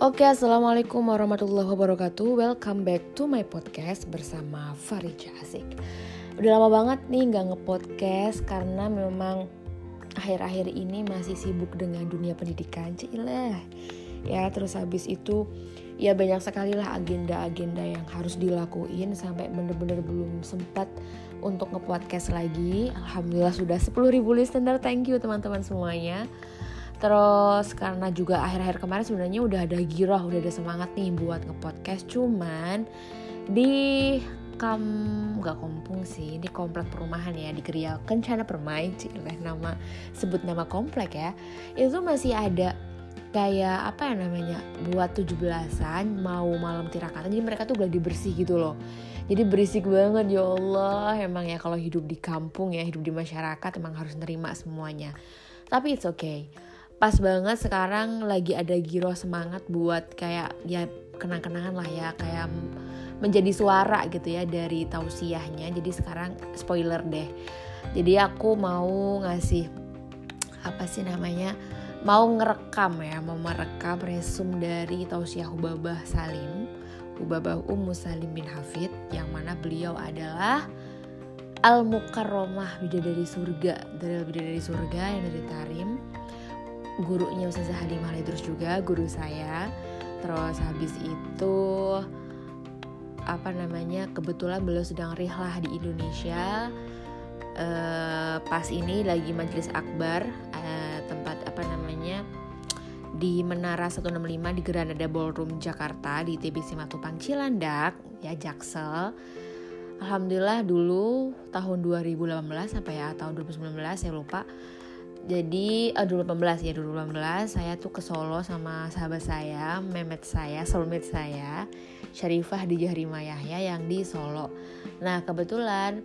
Oke, assalamualaikum warahmatullahi wabarakatuh. Welcome back to my podcast bersama Farija Asik. Udah lama banget nih nggak ngepodcast karena memang akhir-akhir ini masih sibuk dengan dunia pendidikan, cilah. Ya, terus habis itu ya banyak sekali lah agenda-agenda yang harus dilakuin sampai bener-bener belum sempat untuk ngepodcast lagi. Alhamdulillah sudah 10.000 listener. Thank you teman-teman semuanya. Terus karena juga akhir-akhir kemarin sebenarnya udah ada giroh, udah ada semangat nih buat ngepodcast. Cuman di kam nggak kompung sih di komplek perumahan ya di Kriya Kencana Permai cileh nama sebut nama komplek ya. Itu masih ada kayak apa ya namanya buat 17-an mau malam tirakatan jadi mereka tuh udah dibersih gitu loh. Jadi berisik banget ya Allah. Emang ya kalau hidup di kampung ya hidup di masyarakat emang harus nerima semuanya. Tapi it's okay pas banget sekarang lagi ada giro semangat buat kayak ya kenang-kenangan lah ya kayak menjadi suara gitu ya dari tausiahnya. Jadi sekarang spoiler deh. Jadi aku mau ngasih apa sih namanya mau ngerekam ya mau merekam resum dari tausiah Hubabah Salim Hubabah Ummu Salim bin Hafid yang mana beliau adalah Al Mukarromah bidadari surga dari bidadari surga yang dari Tarim gurunya Ustazah Halimah terus juga guru saya. Terus habis itu apa namanya kebetulan beliau sedang rihlah di Indonesia. E, pas ini lagi majelis akbar e, tempat apa namanya di Menara 165 di Granada Ballroom Jakarta di TBC Matupang Cilandak ya Jaksel. Alhamdulillah dulu tahun 2018 sampai ya tahun 2019 saya lupa jadi uh, 2018 ya 2018 saya tuh ke Solo sama sahabat saya memet saya soulmate saya Syarifah di Jahrimah Yahya yang di Solo. Nah kebetulan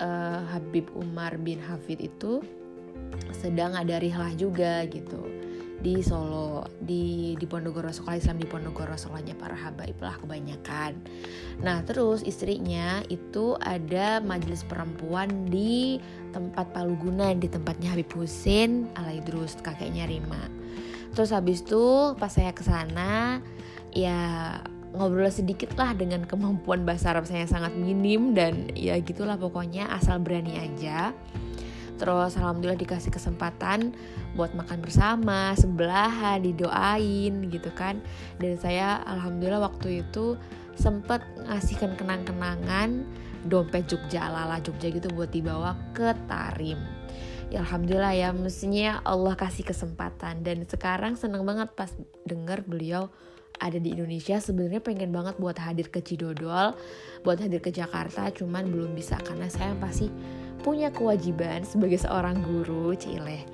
uh, Habib Umar bin Hafid itu sedang ada rihlah juga gitu di Solo di di Ponorogo sekolah Islam di Ponorogo sekolahnya para habaib lah kebanyakan. Nah terus istrinya itu ada majelis perempuan di tempat Palugunan di tempatnya Habib Husin Alaidrus kakeknya Rima. Terus habis itu pas saya ke sana ya ngobrol sedikit lah dengan kemampuan bahasa Arab saya sangat minim dan ya gitulah pokoknya asal berani aja. Terus alhamdulillah dikasih kesempatan buat makan bersama sebelahan didoain gitu kan. Dan saya alhamdulillah waktu itu sempet ngasihkan kenang-kenangan dompet Jogja ala Jogja gitu buat dibawa ke Tarim ya alhamdulillah ya mestinya Allah kasih kesempatan dan sekarang seneng banget pas denger beliau ada di Indonesia sebenarnya pengen banget buat hadir ke Cidodol buat hadir ke Jakarta cuman belum bisa karena saya pasti punya kewajiban sebagai seorang guru Cileh.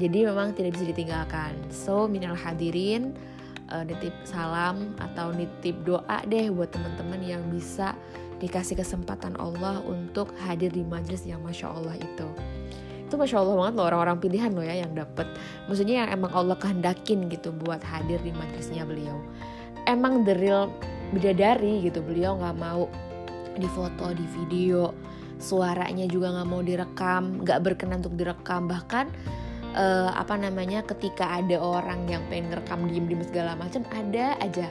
Jadi memang tidak bisa ditinggalkan. So minal hadirin uh, nitip salam atau nitip doa deh buat teman-teman yang bisa dikasih kesempatan Allah untuk hadir di majelis yang masya Allah itu. Itu masya Allah banget loh orang-orang pilihan loh ya yang dapet. Maksudnya yang emang Allah kehendakin gitu buat hadir di majelisnya beliau. Emang the real bidadari gitu beliau nggak mau difoto di video suaranya juga nggak mau direkam nggak berkenan untuk direkam. Bahkan uh, apa namanya ketika ada orang yang pengen ngerekam diem diem segala macam ada aja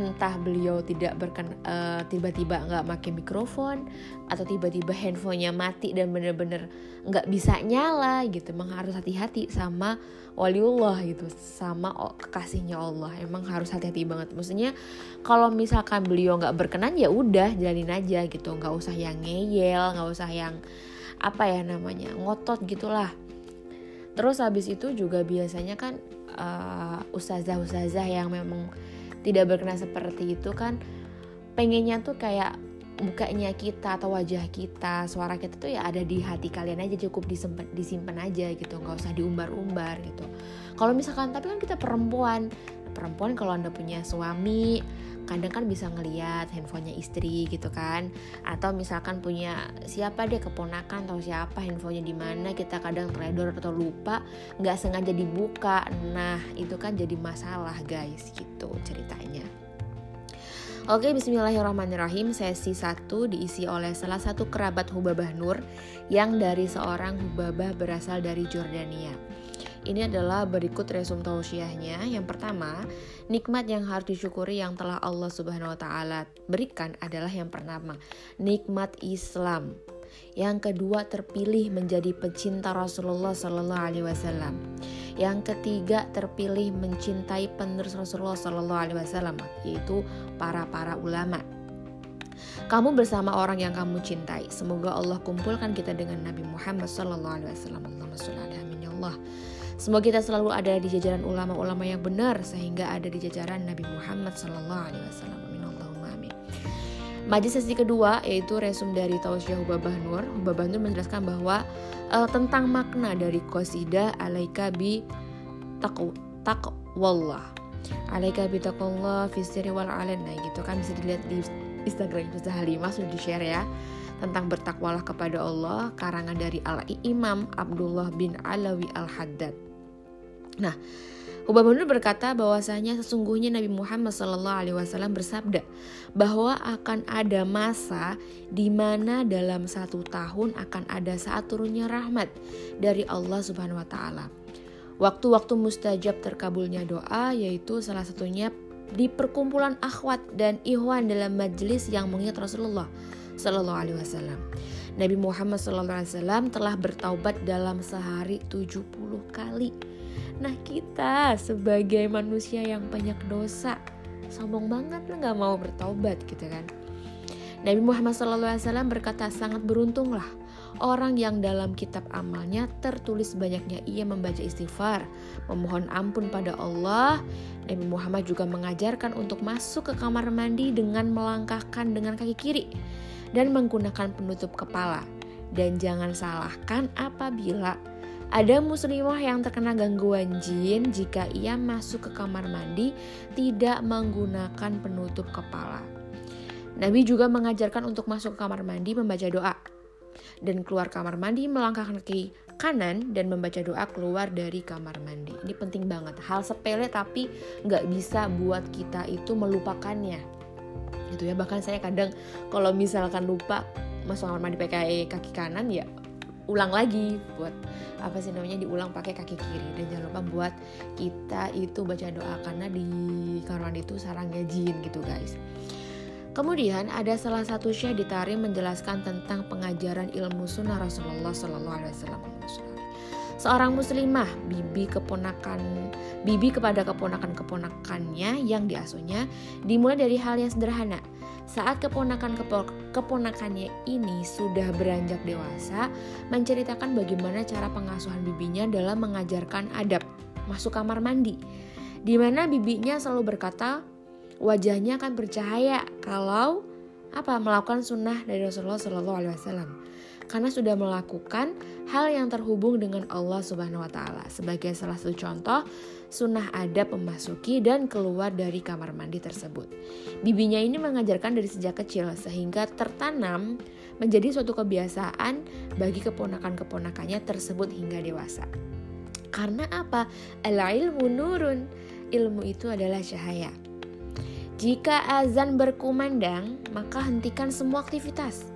entah beliau tidak berken uh, tiba-tiba nggak pakai mikrofon atau tiba-tiba handphonenya mati dan bener-bener nggak bisa nyala gitu. Emang harus hati-hati sama waliullah gitu sama kekasihnya Allah. Emang harus hati-hati banget. Maksudnya kalau misalkan beliau nggak berkenan ya udah jalanin aja gitu. Nggak usah yang ngeyel nggak usah yang apa ya namanya ngotot gitulah. Terus habis itu juga biasanya kan uh, ustazah-ustazah yang memang tidak berkenan seperti itu kan pengennya tuh kayak mukanya kita atau wajah kita suara kita tuh ya ada di hati kalian aja cukup disimpan disimpan aja gitu nggak usah diumbar-umbar gitu. Kalau misalkan tapi kan kita perempuan perempuan kalau anda punya suami kadang kan bisa ngeliat handphonenya istri gitu kan atau misalkan punya siapa deh keponakan atau siapa handphonenya di mana kita kadang teledor atau lupa nggak sengaja dibuka nah itu kan jadi masalah guys gitu ceritanya Oke, bismillahirrahmanirrahim. Sesi 1 diisi oleh salah satu kerabat Hubabah Nur yang dari seorang Hubabah berasal dari Jordania. Ini adalah berikut resum tausiahnya. Yang pertama, nikmat yang harus disyukuri yang telah Allah Subhanahu wa taala berikan adalah yang pertama, nikmat Islam. Yang kedua, terpilih menjadi pecinta Rasulullah Sallallahu Alaihi Wasallam. Yang ketiga, terpilih mencintai penerus Rasulullah Sallallahu Alaihi Wasallam, yaitu para para ulama. Kamu bersama orang yang kamu cintai. Semoga Allah kumpulkan kita dengan Nabi Muhammad Sallallahu Alaihi Wasallam. Allahumma sholli ala ya Allah. Semoga kita selalu ada di jajaran ulama-ulama yang benar sehingga ada di jajaran Nabi Muhammad Sallallahu Alaihi Wasallam. Amin amin. Majlis sesi kedua yaitu resum dari Tausiah Hubabah Nur. Hubabah Nur menjelaskan bahwa uh, tentang makna dari qasidah alaika bi taqwallah. Alaika bi taqwallah fi sirri wal alan. Nah, gitu kan bisa dilihat di Instagram Ustazah Halimah sudah di-share ya tentang bertakwalah kepada Allah karangan dari Al Imam Abdullah bin Alawi Al Haddad. Nah, Ubah Nur berkata bahwasanya sesungguhnya Nabi Muhammad SAW bersabda bahwa akan ada masa di mana dalam satu tahun akan ada saat turunnya rahmat dari Allah Subhanahu Wa Taala. Waktu-waktu mustajab terkabulnya doa yaitu salah satunya di perkumpulan akhwat dan ikhwan dalam majelis yang mengingat Rasulullah Sallallahu Alaihi Wasallam. Nabi Muhammad Alaihi Wasallam telah bertaubat dalam sehari 70 kali Nah kita sebagai manusia yang banyak dosa Sombong banget lah gak mau bertobat gitu kan Nabi Muhammad SAW berkata sangat beruntunglah Orang yang dalam kitab amalnya tertulis banyaknya ia membaca istighfar, memohon ampun pada Allah. Nabi Muhammad juga mengajarkan untuk masuk ke kamar mandi dengan melangkahkan dengan kaki kiri dan menggunakan penutup kepala. Dan jangan salahkan apabila ada muslimah yang terkena gangguan jin jika ia masuk ke kamar mandi tidak menggunakan penutup kepala. Nabi juga mengajarkan untuk masuk ke kamar mandi membaca doa dan keluar kamar mandi melangkahkan kaki kanan dan membaca doa keluar dari kamar mandi. Ini penting banget. Hal sepele tapi nggak bisa buat kita itu melupakannya. Itu ya bahkan saya kadang kalau misalkan lupa masuk kamar mandi pakai kaki kanan ya ulang lagi buat apa sih namanya diulang pakai kaki kiri. Dan jangan lupa buat kita itu baca doa karena di kamar mandi itu sarangnya jin gitu guys. Kemudian ada salah satu syekh di Tarim menjelaskan tentang pengajaran ilmu sunnah Rasulullah Sallallahu Alaihi Wasallam. Seorang muslimah, bibi keponakan, bibi kepada keponakan-keponakannya yang diasuhnya dimulai dari hal yang sederhana, saat keponakan keponakannya ini sudah beranjak dewasa, menceritakan bagaimana cara pengasuhan bibinya dalam mengajarkan adab masuk kamar mandi. Di mana bibinya selalu berkata, wajahnya akan bercahaya kalau apa melakukan sunnah dari Rasulullah Shallallahu Alaihi Wasallam karena sudah melakukan hal yang terhubung dengan Allah Subhanahu wa taala. Sebagai salah satu contoh, sunnah ada memasuki dan keluar dari kamar mandi tersebut. Bibinya ini mengajarkan dari sejak kecil sehingga tertanam menjadi suatu kebiasaan bagi keponakan-keponakannya tersebut hingga dewasa. Karena apa? Al-ilmu nurun. Ilmu itu adalah cahaya. Jika azan berkumandang, maka hentikan semua aktivitas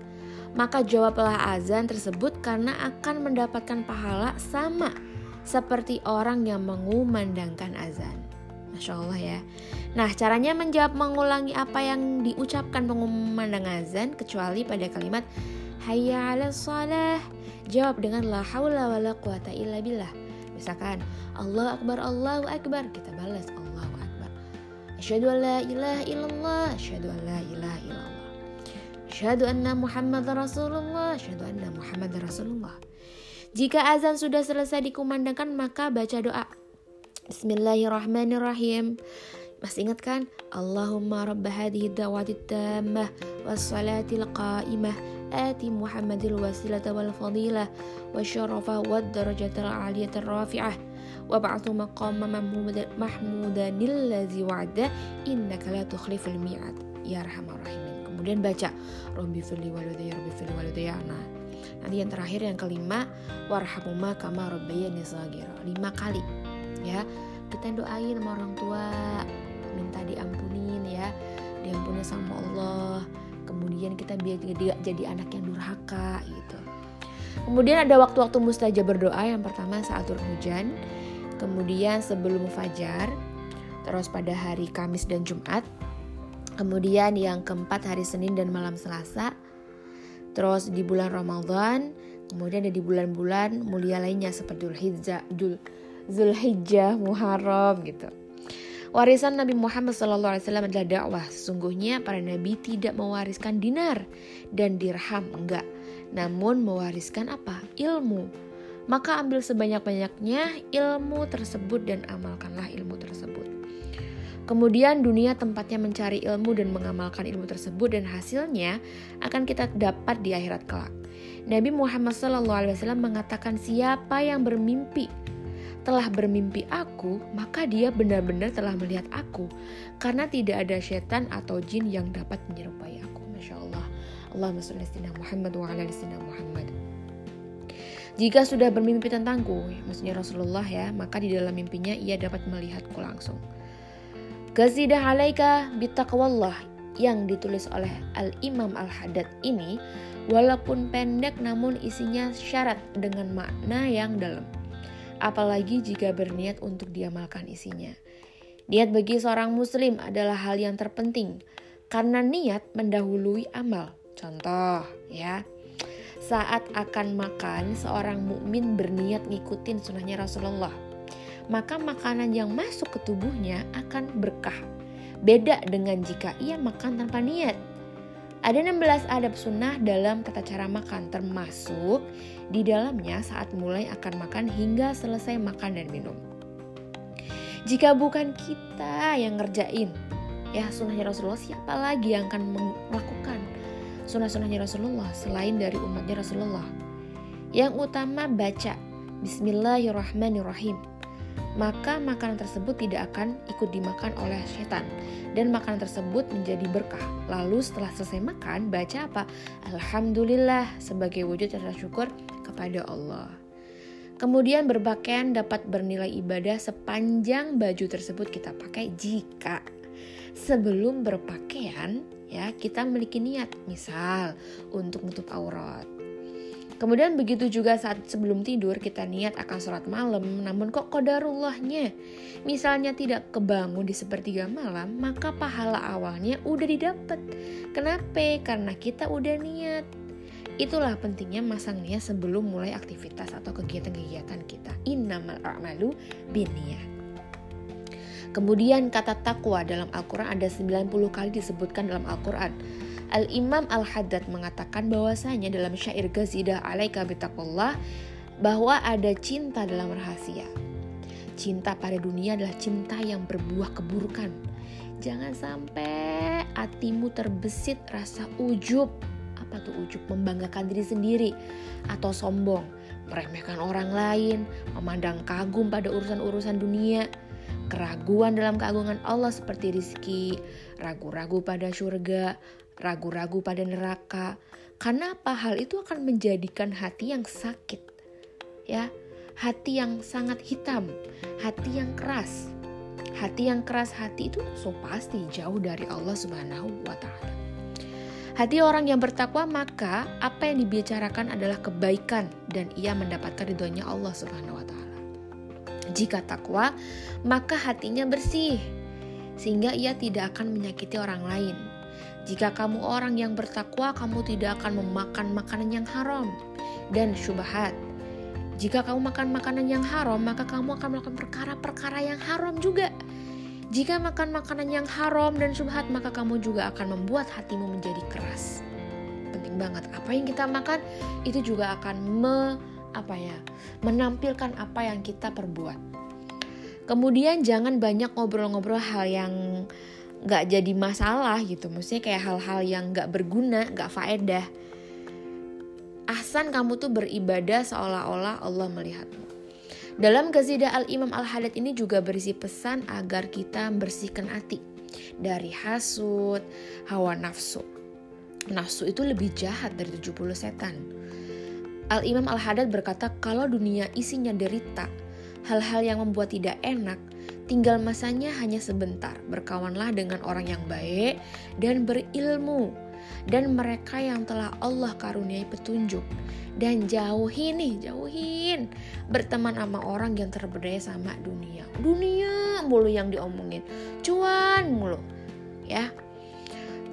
maka jawablah azan tersebut karena akan mendapatkan pahala sama seperti orang yang mengumandangkan azan. Masya Allah ya. Nah, caranya menjawab mengulangi apa yang diucapkan pengumandang azan kecuali pada kalimat Hayya ala salah. Jawab dengan la haula wa la quwata illa billah. Misalkan Allah akbar Allahu akbar, kita balas. Asyhadu an la ilaha illallah, asyhadu an la ilaha illallah. Asyhadu anna Muhammad Rasulullah, asyhadu anna Muhammad Rasulullah. Jika azan sudah selesai dikumandangkan maka baca doa. Bismillahirrahmanirrahim. Masih ingat kan? Allahumma rabb hadhihi da'wati tammah was salatil qa'imah آتي محمد الوسيلة والفضيلة والشرف والدرجة العالية الرافعة وابعث مقام محمودا الذي وعده إنك لا تخلف الميعاد يا أرحم الراحمين kemudian baca Robbi firli waludaya Robbi firli waludaya nah nanti yang terakhir yang kelima warhamuma kama rabbayani sagira lima kali ya kita doain sama orang tua minta diampunin ya diampuni sama Allah kemudian kita jadi, jadi anak yang durhaka gitu. Kemudian ada waktu-waktu mustajab berdoa yang pertama saat turun hujan. Kemudian sebelum fajar, terus pada hari Kamis dan Jumat, kemudian yang keempat hari Senin dan malam Selasa, terus di bulan Ramadan, kemudian ada di bulan-bulan mulia lainnya seperti Zulhijjah, Zulhijjah, Muharram gitu. Warisan Nabi Muhammad SAW adalah dakwah. Sesungguhnya para nabi tidak mewariskan dinar dan dirham, enggak. Namun mewariskan apa? Ilmu. Maka ambil sebanyak-banyaknya ilmu tersebut dan amalkanlah ilmu tersebut. Kemudian dunia tempatnya mencari ilmu dan mengamalkan ilmu tersebut dan hasilnya akan kita dapat di akhirat kelak. Nabi Muhammad SAW mengatakan siapa yang bermimpi telah bermimpi aku, maka dia benar-benar telah melihat aku. Karena tidak ada setan atau jin yang dapat menyerupai aku. Masya Allah. Allahumma salli Muhammad wa ala Muhammad. Jika sudah bermimpi tentangku, maksudnya Rasulullah ya, maka di dalam mimpinya ia dapat melihatku langsung. Gazidah alaika bitaqwallah yang ditulis oleh Al-Imam Al-Haddad ini walaupun pendek namun isinya syarat dengan makna yang dalam apalagi jika berniat untuk diamalkan isinya. Niat bagi seorang muslim adalah hal yang terpenting karena niat mendahului amal. Contoh ya, saat akan makan seorang mukmin berniat ngikutin sunnahnya Rasulullah, maka makanan yang masuk ke tubuhnya akan berkah. Beda dengan jika ia makan tanpa niat. Ada 16 adab sunnah dalam tata cara makan termasuk di dalamnya saat mulai akan makan hingga selesai makan dan minum. Jika bukan kita yang ngerjain, ya sunnahnya Rasulullah siapa lagi yang akan melakukan sunnah-sunnahnya Rasulullah selain dari umatnya Rasulullah? Yang utama baca Bismillahirrahmanirrahim maka makanan tersebut tidak akan ikut dimakan oleh setan dan makanan tersebut menjadi berkah. Lalu setelah selesai makan, baca apa? Alhamdulillah sebagai wujud rasa syukur kepada Allah. Kemudian berpakaian dapat bernilai ibadah sepanjang baju tersebut kita pakai jika sebelum berpakaian ya kita memiliki niat misal untuk menutup aurat Kemudian begitu juga saat sebelum tidur kita niat akan sholat malam, namun kok kodarullahnya misalnya tidak kebangun di sepertiga malam, maka pahala awalnya udah didapat. Kenapa? Karena kita udah niat. Itulah pentingnya masang niat sebelum mulai aktivitas atau kegiatan-kegiatan kita. Innamal a'malu binniyat. Kemudian kata takwa dalam Al-Quran ada 90 kali disebutkan dalam Al-Quran. Al-Imam Al-Haddad mengatakan bahwasanya dalam syair Gazidah alaika bitaqullah bahwa ada cinta dalam rahasia. Cinta pada dunia adalah cinta yang berbuah keburukan. Jangan sampai hatimu terbesit rasa ujub. Apa tuh ujub? Membanggakan diri sendiri atau sombong, meremehkan orang lain, memandang kagum pada urusan-urusan dunia, keraguan dalam keagungan Allah seperti rizki, ragu-ragu pada surga, ragu-ragu pada neraka. Karena apa? Hal itu akan menjadikan hati yang sakit. Ya, hati yang sangat hitam, hati yang keras. Hati yang keras hati itu so pasti jauh dari Allah Subhanahu wa taala. Hati orang yang bertakwa maka apa yang dibicarakan adalah kebaikan dan ia mendapatkan ridhonya Allah Subhanahu wa taala. Jika takwa, maka hatinya bersih sehingga ia tidak akan menyakiti orang lain jika kamu orang yang bertakwa, kamu tidak akan memakan makanan yang haram dan syubhat. Jika kamu makan makanan yang haram, maka kamu akan melakukan perkara-perkara yang haram juga. Jika makan makanan yang haram dan syubhat, maka kamu juga akan membuat hatimu menjadi keras. Penting banget. Apa yang kita makan itu juga akan me, apa ya, menampilkan apa yang kita perbuat. Kemudian jangan banyak ngobrol-ngobrol hal yang nggak jadi masalah gitu maksudnya kayak hal-hal yang nggak berguna nggak faedah ahsan kamu tuh beribadah seolah-olah Allah melihatmu dalam Gazidah Al-Imam Al-Hadad ini juga berisi pesan agar kita membersihkan hati dari hasut, hawa nafsu. Nafsu itu lebih jahat dari 70 setan. Al-Imam Al-Hadad berkata kalau dunia isinya derita, hal-hal yang membuat tidak enak, Tinggal masanya hanya sebentar. Berkawanlah dengan orang yang baik dan berilmu. dan mereka yang telah Allah karuniai petunjuk. Dan jauhin nih jauhin. Berteman sama orang yang terberdaya sama dunia. Dunia mulu yang diomongin. Cuan mulu ya.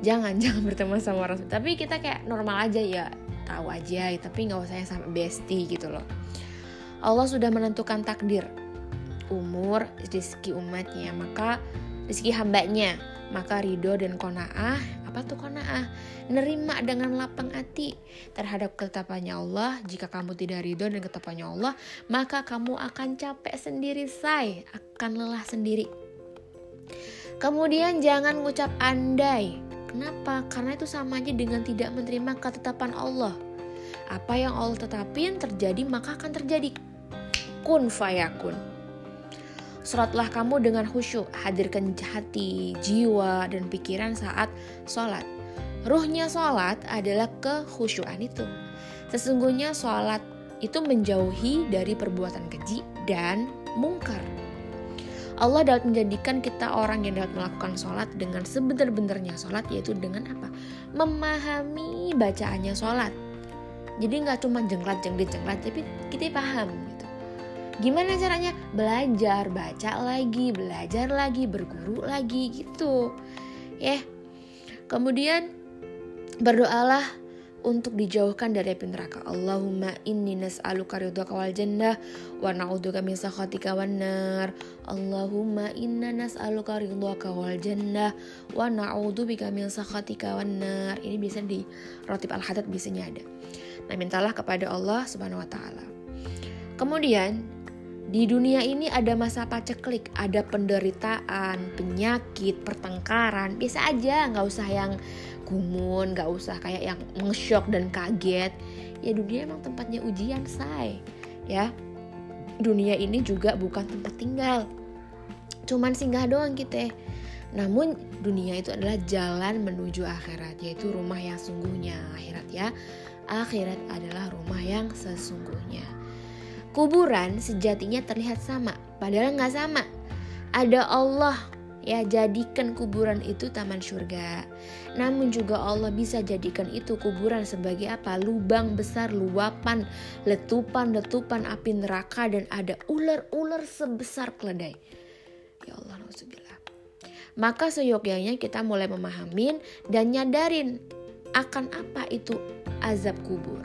Jangan jangan berteman sama orang. Tapi kita kayak normal aja ya. Tahu aja tapi nggak usah yang sampai bestie gitu loh. Allah sudah menentukan takdir umur rezeki umatnya. Maka rezeki hambanya maka ridho dan konaah apa tuh konaah nerima dengan lapang hati terhadap ketetapannya Allah. Jika kamu tidak ridho dan ketetapannya Allah maka kamu akan capek sendiri say. Akan lelah sendiri. Kemudian jangan ngucap andai. Kenapa? Karena itu sama aja dengan tidak menerima ketetapan Allah. Apa yang Allah tetapin terjadi maka akan terjadi. Kun fayakun Sholatlah kamu dengan khusyuk, hadirkan hati, jiwa, dan pikiran saat sholat. Ruhnya sholat adalah kekhusyuan itu. Sesungguhnya sholat itu menjauhi dari perbuatan keji dan mungkar. Allah dapat menjadikan kita orang yang dapat melakukan sholat dengan sebenar-benarnya sholat yaitu dengan apa? Memahami bacaannya sholat. Jadi nggak cuma jengklat jengklit jengklat tapi kita paham Gimana caranya? Belajar, baca lagi, belajar lagi, berguru lagi gitu. Ya. Kemudian berdoalah untuk dijauhkan dari api neraka. Allahumma inni nas'aluka ridhaka wal jannah wa na'udzubika min sakhatika wan nar. Allahumma inna nas'aluka ridhaka wal jannah wa na'udzubika min sakhatika wan nar. Ini bisa di rotib al-haddad biasanya ada. Nah, mintalah kepada Allah Subhanahu wa taala. Kemudian di dunia ini ada masa paceklik, ada penderitaan, penyakit, pertengkaran. Biasa aja, nggak usah yang gumun, nggak usah kayak yang nge-shock dan kaget. Ya dunia emang tempatnya ujian, say. Ya, dunia ini juga bukan tempat tinggal. Cuman singgah doang kita. Namun dunia itu adalah jalan menuju akhirat, yaitu rumah yang sungguhnya akhirat ya. Akhirat adalah rumah yang sesungguhnya. Kuburan sejatinya terlihat sama, padahal nggak sama. Ada Allah ya jadikan kuburan itu taman surga. Namun juga Allah bisa jadikan itu kuburan sebagai apa? Lubang besar, luapan, letupan-letupan api neraka dan ada ular-ular sebesar keledai. Ya Allah, nauzubillah. Maka seyogyanya kita mulai memahamin dan nyadarin akan apa itu azab kubur.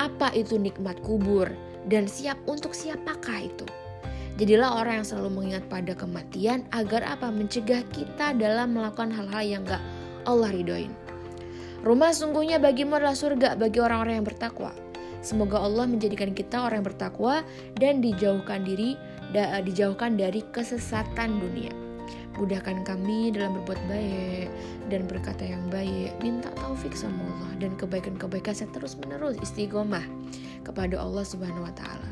Apa itu nikmat kubur? Dan siap untuk siapakah itu. Jadilah orang yang selalu mengingat pada kematian agar apa mencegah kita dalam melakukan hal-hal yang gak Allah ridoin. Rumah sungguhnya bagimu adalah surga bagi orang-orang yang bertakwa. Semoga Allah menjadikan kita orang yang bertakwa dan dijauhkan diri da, dijauhkan dari kesesatan dunia. Mudahkan kami dalam berbuat baik dan berkata yang baik. Minta taufik sama Allah dan kebaikan-kebaikan saya terus menerus istiqomah kepada Allah Subhanahu wa taala.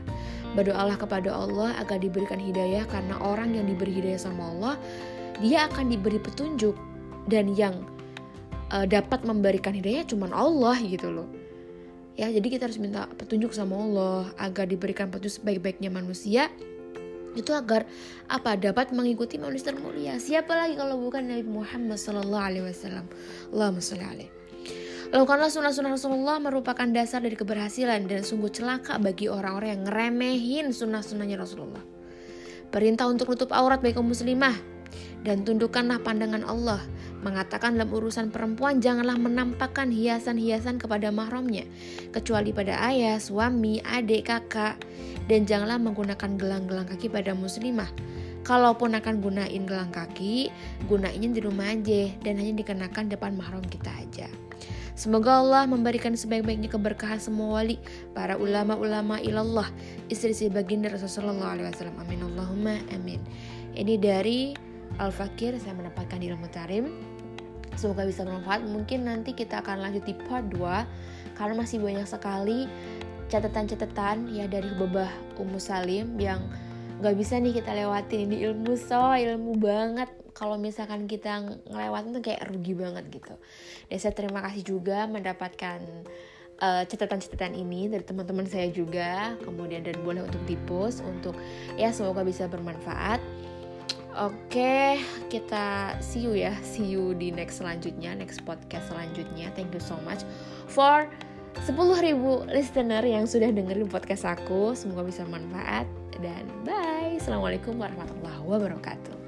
Berdoalah kepada Allah agar diberikan hidayah karena orang yang diberi hidayah sama Allah, dia akan diberi petunjuk dan yang uh, dapat memberikan hidayah cuma Allah gitu loh. Ya, jadi kita harus minta petunjuk sama Allah agar diberikan petunjuk sebaik-baiknya manusia itu agar apa dapat mengikuti manusia termulia siapa lagi kalau bukan Nabi Muhammad Sallallahu Alaihi Wasallam Lakukanlah sunnah-sunnah Rasulullah merupakan dasar dari keberhasilan dan sungguh celaka bagi orang-orang yang ngeremehin sunnah-sunnahnya Rasulullah. Perintah untuk tutup aurat bagi kaum muslimah dan tundukkanlah pandangan Allah. Mengatakan dalam urusan perempuan janganlah menampakkan hiasan-hiasan kepada mahramnya kecuali pada ayah, suami, adik, kakak dan janganlah menggunakan gelang-gelang kaki pada muslimah. Kalaupun akan gunain gelang kaki, gunainnya di rumah aja dan hanya dikenakan depan mahram kita aja. Semoga Allah memberikan sebaik-baiknya keberkahan semua wali, para ulama-ulama ilallah, istri-istri baginda Rasulullah SAW. Amin Allahumma amin. Ini dari Al-Fakir, saya mendapatkan di ilmu tarim. Semoga bisa bermanfaat. Mungkin nanti kita akan lanjut di part 2 karena masih banyak sekali catatan-catatan ya dari Babah Ummu Salim yang gak bisa nih kita lewatin ini ilmu so ilmu banget kalau misalkan kita ngelewatin tuh kayak rugi banget gitu. Dan saya terima kasih juga mendapatkan uh, catatan-catatan ini dari teman-teman saya juga. Kemudian dan boleh untuk di-post untuk ya semoga bisa bermanfaat. Oke, kita see you ya. See you di next selanjutnya, next podcast selanjutnya. Thank you so much for 10.000 listener yang sudah dengerin podcast aku. Semoga bisa bermanfaat dan bye. Assalamualaikum warahmatullahi wabarakatuh.